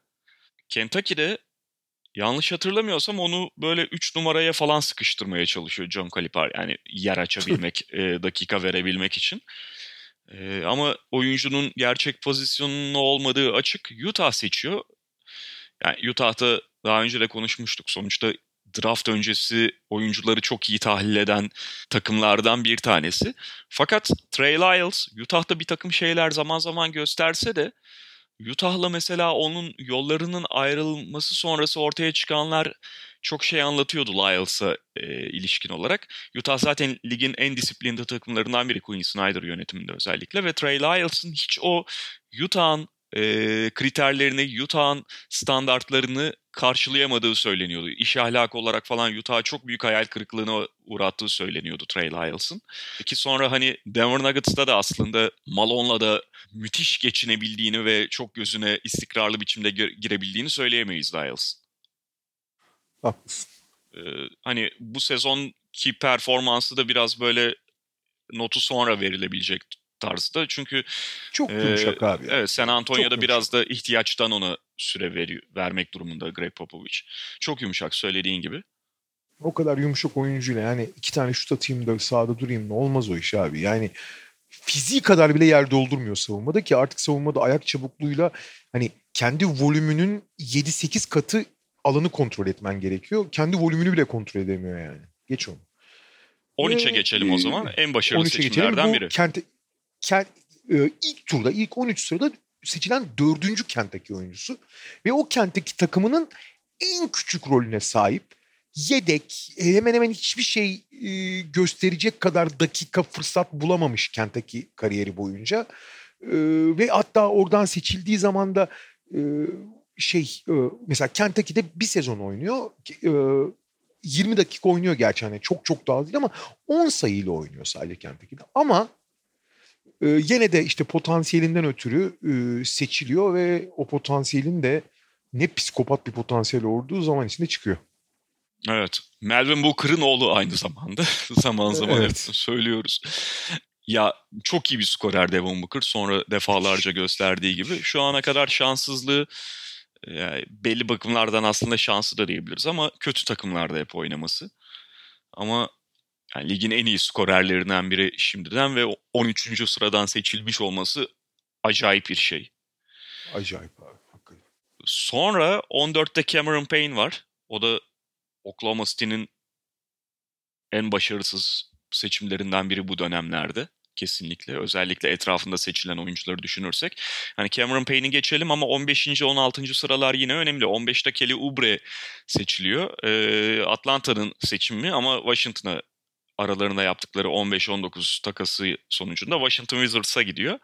Kentucky'de yanlış hatırlamıyorsam onu böyle 3 numaraya falan sıkıştırmaya çalışıyor John Calipari. Yani yer [laughs] açabilmek, e, dakika verebilmek için. E, ama oyuncunun gerçek pozisyonunun olmadığı açık. Utah seçiyor. Yani Utah'ta daha önce de konuşmuştuk. Sonuçta draft öncesi oyuncuları çok iyi tahlil eden takımlardan bir tanesi. Fakat Trey Lyles Utah'ta bir takım şeyler zaman zaman gösterse de Utah'la mesela onun yollarının ayrılması sonrası ortaya çıkanlar çok şey anlatıyordu Lyles'a e, ilişkin olarak. Utah zaten ligin en disiplinli takımlarından biri Quinn Snyder yönetiminde özellikle ve Trey Lyles'ın hiç o Utah'ın e, kriterlerini, Utah'ın standartlarını karşılayamadığı söyleniyordu. İş ahlakı olarak falan Utah'a çok büyük hayal kırıklığına uğrattığı söyleniyordu Trey Lyles'ın. Ki sonra hani Denver Nuggets'ta da aslında Malone'la da müthiş geçinebildiğini ve çok gözüne istikrarlı biçimde girebildiğini söyleyemeyiz Lyles. Haklısın. Ee, hani bu sezonki performansı da biraz böyle notu sonra verilebilecek tarzda. Çünkü çok yumuşak e, abi. Evet San Antonio'da biraz da ihtiyaçtan ona süre veriyor, vermek durumunda Greg Popovich. Çok yumuşak söylediğin gibi. O kadar yumuşak oyuncuyla yani iki tane şut atayım da sahada durayım ne olmaz o iş abi. Yani fiziği kadar bile yer doldurmuyor savunmada ki artık savunmada ayak çabukluğuyla hani kendi volümünün 7-8 katı alanı kontrol etmen gerekiyor. Kendi volümünü bile kontrol edemiyor yani. Geç onu. 13'e geçelim o zaman. En başarılı seçimlerden biri. Kent, Kent, e, ilk turda, ilk 13 sırada seçilen dördüncü kentteki oyuncusu. Ve o kentteki takımının en küçük rolüne sahip. Yedek, hemen hemen hiçbir şey e, gösterecek kadar dakika fırsat bulamamış kentteki kariyeri boyunca. E, ve hatta oradan seçildiği zaman da e, şey e, mesela Kentucky'de bir sezon oynuyor. 20 e, dakika oynuyor gerçi hani çok çok daha değil ama 10 sayıyla oynuyor sadece Kentucky'de. Ama e, yine de işte potansiyelinden ötürü seçiliyor ve o potansiyelin de ne psikopat bir potansiyel olduğu zaman içinde çıkıyor. Evet. Melvin Booker'ın oğlu aynı zamanda. [laughs] zaman zaman evet. söylüyoruz. Ya çok iyi bir skorer Devon Booker. Sonra defalarca gösterdiği gibi. Şu ana kadar şanssızlığı yani belli bakımlardan aslında şansı da diyebiliriz ama kötü takımlarda hep oynaması. Ama yani ligin en iyi skorerlerinden biri şimdiden ve 13. sıradan seçilmiş olması acayip bir şey. Acayip abi. Sonra 14'te Cameron Payne var. O da Oklahoma City'nin en başarısız seçimlerinden biri bu dönemlerde kesinlikle. Özellikle etrafında seçilen oyuncuları düşünürsek. Hani Cameron Payne'i geçelim ama 15. 16. sıralar yine önemli. 15'te Kelly Oubre seçiliyor. Ee, Atlanta'nın seçimi ama Washington'a aralarında yaptıkları 15-19 takası sonucunda Washington Wizards'a gidiyor.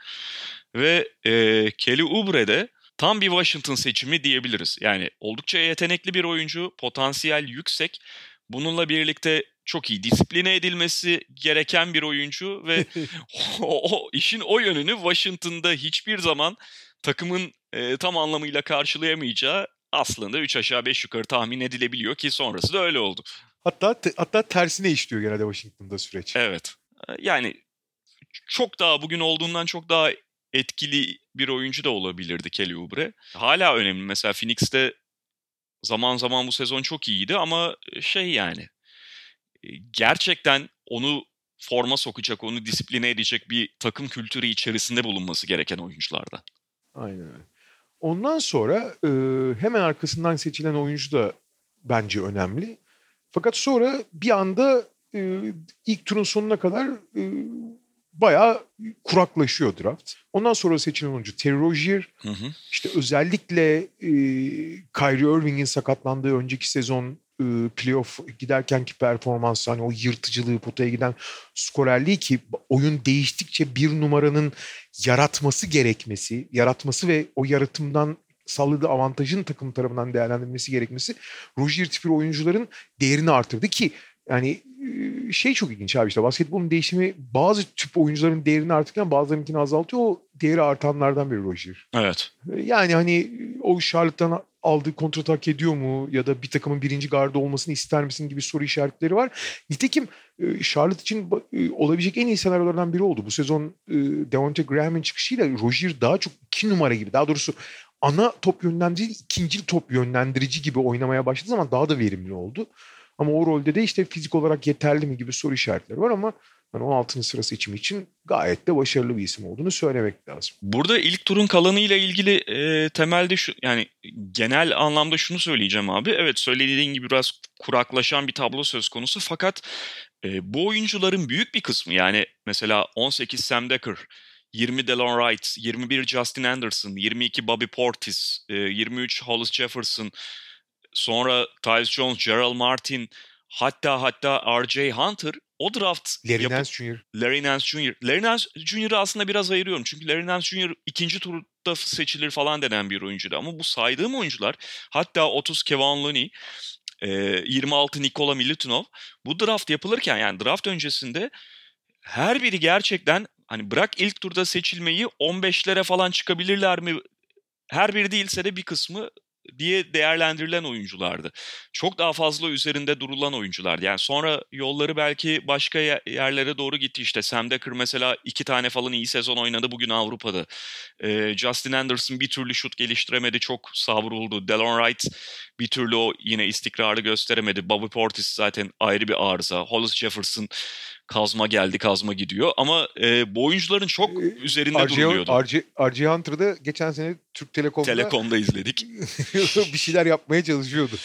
Ve e, Kelly Oubre de tam bir Washington seçimi diyebiliriz. Yani oldukça yetenekli bir oyuncu, potansiyel yüksek. Bununla birlikte çok iyi disipline edilmesi gereken bir oyuncu ve [laughs] o, o işin o yönünü Washington'da hiçbir zaman takımın e, tam anlamıyla karşılayamayacağı aslında 3 aşağı 5 yukarı tahmin edilebiliyor ki sonrası da öyle oldu. Hatta hatta tersine işliyor genelde Washington'da süreç. Evet. E, yani çok daha bugün olduğundan çok daha etkili bir oyuncu da olabilirdi Kelly Oubre. Hala önemli. Mesela Phoenix'te zaman zaman bu sezon çok iyiydi ama şey yani gerçekten onu forma sokacak, onu disipline edecek bir takım kültürü içerisinde bulunması gereken oyunculardan. Aynen öyle. Ondan sonra e, hemen arkasından seçilen oyuncu da bence önemli. Fakat sonra bir anda e, ilk turun sonuna kadar e, bayağı kuraklaşıyor draft. Ondan sonra seçilen oyuncu Terry Rozier. Hı hı. İşte özellikle e, Kyrie Irving'in sakatlandığı önceki sezon e, playoff giderkenki performans hani o yırtıcılığı potaya giden skorerliği ki oyun değiştikçe bir numaranın yaratması gerekmesi, yaratması ve o yaratımdan sağladığı avantajın takım tarafından değerlendirilmesi gerekmesi Rozier tipi oyuncuların değerini artırdı ki yani şey çok ilginç abi işte basketbolun değişimi bazı tip oyuncuların değerini artırırken bazılarınkini azaltıyor. O değeri artanlardan biri Rozier. Evet. Yani hani o Charlotte'dan aldığı kontrat hak ediyor mu ya da bir takımın birinci gardı olmasını ister misin gibi soru işaretleri var. Nitekim Charlotte için olabilecek en iyi senaryolardan biri oldu. Bu sezon Devonte Graham'in çıkışıyla Rozier daha çok iki numara gibi daha doğrusu ana top yönlendirici ikinci top yönlendirici gibi oynamaya başladığı zaman daha da verimli oldu. Ama o rolde de işte fizik olarak yeterli mi gibi soru işaretleri var ama Yani 16. sıra seçimi için gayet de başarılı bir isim olduğunu söylemek lazım. Burada ilk turun kalanıyla ilgili e, temelde şu yani genel anlamda şunu söyleyeceğim abi. Evet söylediğin gibi biraz kuraklaşan bir tablo söz konusu fakat e, bu oyuncuların büyük bir kısmı yani mesela 18 Sam Decker, 20 Delon Wright, 21 Justin Anderson, 22 Bobby Portis, 23 Hollis Jefferson, sonra Tyus Jones, Gerald Martin, hatta hatta R.J. Hunter o draft Larry yapı- Nance Jr. Larry Nance Jr. Larry Nance Jr.'ı aslında biraz ayırıyorum. Çünkü Larry Nance Jr. ikinci turda seçilir falan denen bir oyuncuydu. Ama bu saydığım oyuncular hatta 30 Kevin Looney, e, 26 Nikola Milutinov bu draft yapılırken yani draft öncesinde her biri gerçekten hani bırak ilk turda seçilmeyi 15'lere falan çıkabilirler mi? Her biri değilse de bir kısmı diye değerlendirilen oyunculardı. Çok daha fazla üzerinde durulan oyunculardı. Yani sonra yolları belki başka ye- yerlere doğru gitti. İşte Sam Decker mesela iki tane falan iyi sezon oynadı bugün Avrupa'da. Ee, Justin Anderson bir türlü şut geliştiremedi. Çok savruldu. Delon Wright bir türlü o yine istikrarı gösteremedi. Bobby Portis zaten ayrı bir arıza. Hollis Jefferson kazma geldi kazma gidiyor. Ama e, bu oyuncuların çok Ee, üzerinde RJ, duruluyordu. RJ, RJ Hunter'da geçen sene Türk Telekom'da Telekom'da izledik. [laughs] bir şeyler yapmaya çalışıyordu.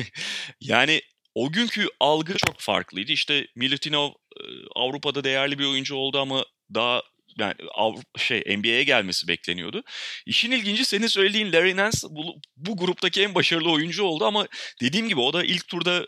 [laughs] yani o günkü algı çok farklıydı. İşte Milutinov e, Avrupa'da değerli bir oyuncu oldu ama daha yani Avrupa, şey NBA'ye gelmesi bekleniyordu. İşin ilginci senin söylediğin Larry Nance bu, bu gruptaki en başarılı oyuncu oldu ama dediğim gibi o da ilk turda e,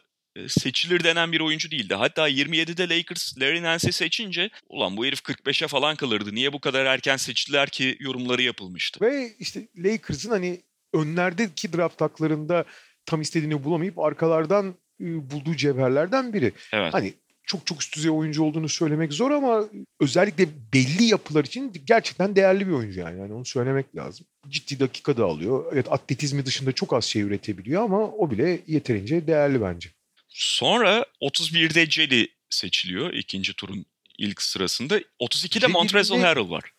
seçilir denen bir oyuncu değildi. Hatta 27'de Lakers Larry Nance'i seçince ulan bu herif 45'e falan kalırdı. Niye bu kadar erken seçtiler ki yorumları yapılmıştı. Ve işte Lakers'ın hani önlerdeki draft haklarında tam istediğini bulamayıp arkalardan e, bulduğu cevherlerden biri. Evet. Hani çok çok üst düzey oyuncu olduğunu söylemek zor ama özellikle belli yapılar için gerçekten değerli bir oyuncu yani. yani onu söylemek lazım. Ciddi dakika da alıyor. Evet atletizmi dışında çok az şey üretebiliyor ama o bile yeterince değerli bence. Sonra 31'de Cedi seçiliyor ikinci turun ilk sırasında. 32'de Cedi'nin Montrezl Harrell var.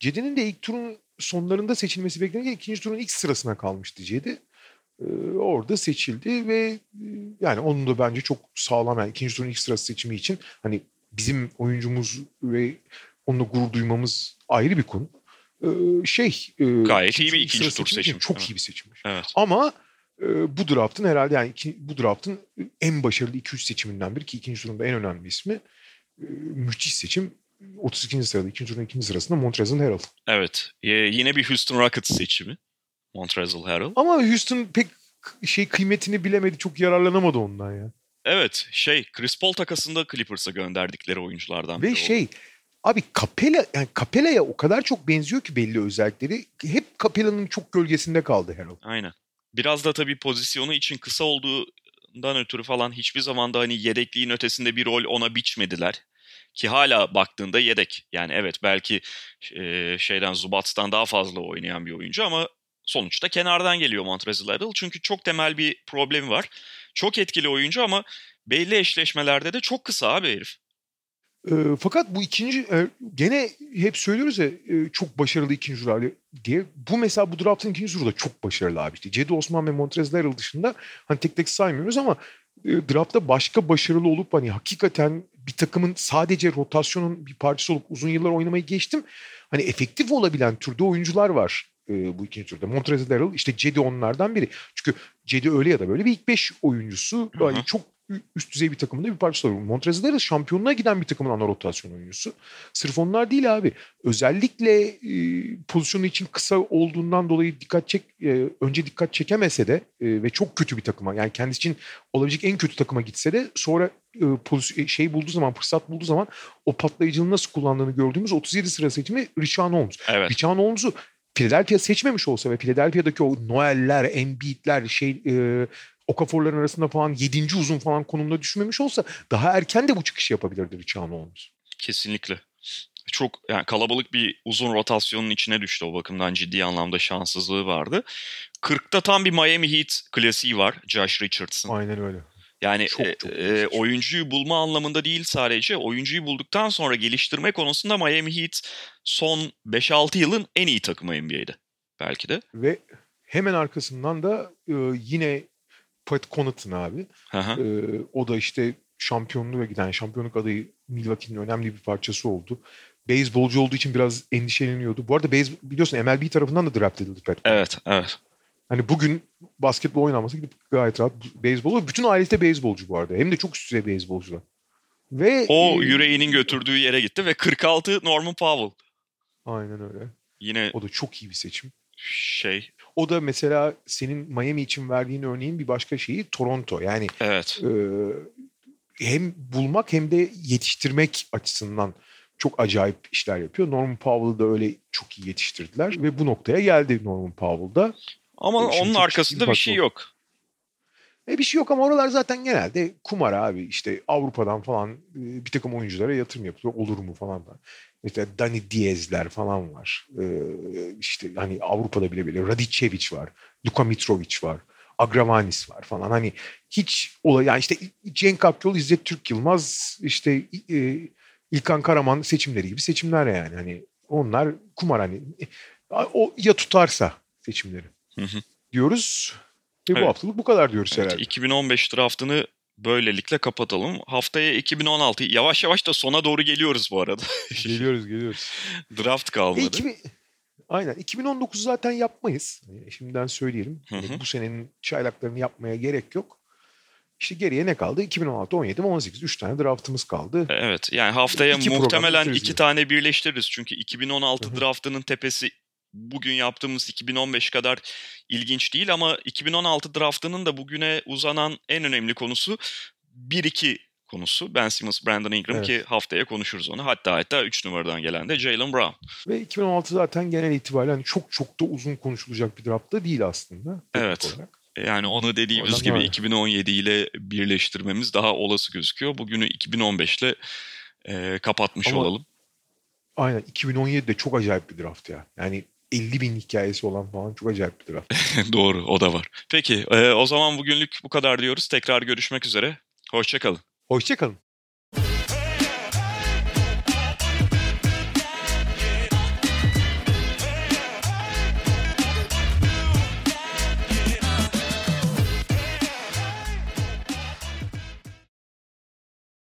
Cedi'nin de ilk turun sonlarında seçilmesi beklenirken ikinci turun ilk sırasına kalmıştı Cedi. Ee, orada seçildi ve e, yani onun da bence çok sağlam yani ikinci turun ilk sırası seçimi için hani bizim oyuncumuz ve onunla gurur duymamız ayrı bir konu. Ee, şey e, Gayet iyi bir ikinci tur seçimi. Çok Evet. iyi bir seçimmiş. Evet. Ama e, bu draftın herhalde yani iki- bu draftın en başarılı 2-3 seçiminden biri ki ikinci turunda en önemli ismi. E, müthiş seçim. 32. sırada, ikinci turun ikinci sırasında Montrezl Harrell. Evet. Ee, yine bir Houston Rockets seçimi. Montrezl Harrell. Ama Houston pek şey kıymetini bilemedi. Çok yararlanamadı ondan ya. Evet şey Chris Paul takasında Clippers'a gönderdikleri oyunculardan Ve biri şey oldu. abi Capella yani Capella'ya o kadar çok benziyor ki belli özellikleri. Hep Capella'nın çok gölgesinde kaldı Harrell. Aynen. Biraz da tabii pozisyonu için kısa olduğundan ötürü falan hiçbir zaman da hani yedekliğin ötesinde bir rol ona biçmediler. Ki hala baktığında yedek. Yani evet belki e, şeyden Zubats'tan daha fazla oynayan bir oyuncu ama sonuçta kenardan geliyor Montrezl Harrell. Çünkü çok temel bir problemi var. Çok etkili oyuncu ama belli eşleşmelerde de çok kısa abi herif. Ee, fakat bu ikinci e, gene hep söylüyoruz ya e, çok başarılı ikinci tur diye. Bu mesela bu draftın ikinci turu da çok başarılı abi işte. Cedi Osman ve Montrezl Harrell dışında hani tek tek saymıyoruz ama e, draftta başka başarılı olup hani hakikaten bir takımın sadece rotasyonun bir parçası olup uzun yıllar oynamayı geçtim. Hani efektif olabilen türde oyuncular var e, bu ikinci turda. Montrezl Harrell işte Cedi onlardan biri. Çünkü Cedi öyle ya da böyle bir ilk beş oyuncusu. Hı hı. Hani çok üst düzey bir takımın da bir parçası olur. Montrezl Harrell şampiyonluğa giden bir takımın ana rotasyon oyuncusu. Sırf onlar değil abi. Özellikle e, pozisyonu için kısa olduğundan dolayı dikkat çek e, önce dikkat çekemese de e, ve çok kötü bir takıma yani kendisi için olabilecek en kötü takıma gitse de sonra e, pozisyon, şey bulduğu zaman fırsat bulduğu zaman o patlayıcılığı nasıl kullandığını gördüğümüz 37 sıra seçimi Richard Holmes. Evet. Richard Holmes'u Philadelphia seçmemiş olsa ve Philadelphia'daki o Noel'ler, Embiid'ler, şey e, Okafor'ların arasında falan 7. uzun falan konumda düşmemiş olsa daha erken de bu çıkışı yapabilirdi Richard Holmes. Kesinlikle. Çok yani kalabalık bir uzun rotasyonun içine düştü o bakımdan ciddi anlamda şanssızlığı vardı. 40'ta tam bir Miami Heat klasiği var Josh Richardson. Aynen öyle. Yani Çok, e, çok e, oyuncuyu bulma anlamında değil sadece oyuncuyu bulduktan sonra geliştirme konusunda Miami Heat son 5-6 yılın en iyi takımı NBA'de belki de. Ve hemen arkasından da e, yine Pat Connaughton abi. Hı hı. E, o da işte şampiyonluğa giden şampiyonluk adayı Milwaukee'nin önemli bir parçası oldu. Beyzbolcu olduğu için biraz endişeleniyordu. Bu arada beyz, biliyorsun MLB tarafından da draft edildi Pat. Evet, evet. Hani bugün basketbol oynanması gidip gayet rahat beyzbol. Bütün ailesi de beyzbolcu bu arada. Hem de çok üst düzey beyzbolcular. Ve O e, yüreğinin götürdüğü yere gitti ve 46 Norman Powell. Aynen öyle. Yine O da çok iyi bir seçim. şey, O da mesela senin Miami için verdiğin örneğin bir başka şeyi Toronto. Yani evet. e, hem bulmak hem de yetiştirmek açısından çok acayip işler yapıyor. Norman Powell'ı da öyle çok iyi yetiştirdiler ve bu noktaya geldi Norman Powell'da. Ama Şimdi onun arkasında bir şey yok. E bir şey yok ama oralar zaten genelde kumar abi. İşte Avrupa'dan falan e, bir takım oyunculara yatırım yapılıyor. Olur mu falan da. İşte Dani Diez'ler falan var. E, işte hani Avrupa'da bile bile Radicevic var. Luka Mitrovic var. Agravanis var falan. Hani hiç olay yani işte Cenk Akyol, İzzet Türk Yılmaz, işte e, İlkan Karaman seçimleri gibi seçimler yani. Hani onlar kumar hani o ya tutarsa seçimleri Hı hı. diyoruz. Ve Evet. bu haftalık bu kadar diyoruz Evet, herhalde. 2015 draftını böylelikle kapatalım. Haftaya 2016 yavaş yavaş da sona doğru geliyoruz bu arada. [laughs] Geliyoruz geliyoruz. Draft E, kalmadı. 2000 aynen 2019 zaten yapmayız. E, şimdiden söyleyelim. Hı hı. E, Bu senenin çaylaklarını yapmaya gerek yok. İşte geriye ne kaldı? 2016, 17, 18. 3 tane draftımız kaldı. Evet yani haftaya İki muhtemelen iki gibi. tane birleştiririz. Çünkü 2016 Hı hı. draftının tepesi bugün yaptığımız 2015 kadar ilginç değil ama 2016 draftının da bugüne uzanan en önemli konusu 1-2 konusu. Ben Simmons, Brandon Ingram Evet. ki haftaya konuşuruz onu. Hatta hatta 3 numaradan gelen de Jalen Brown. Ve 2016 zaten genel itibariyle hani çok çok da uzun konuşulacak bir draft da değil aslında. Evet. olarak. Yani onu dediğimiz Oradan gibi öyle. 2017 ile birleştirmemiz daha olası gözüküyor. Bugünü 2015 ile e, kapatmış Ama- olalım. Aynen 2017 de çok acayip bir draft ya. Yani 50 bin hikayesi olan falan çok acayip bir draft. [laughs] Doğru o da var. Peki e, o zaman bugünlük bu kadar diyoruz. Tekrar görüşmek üzere. Hoşçakalın. Hoşçakalın.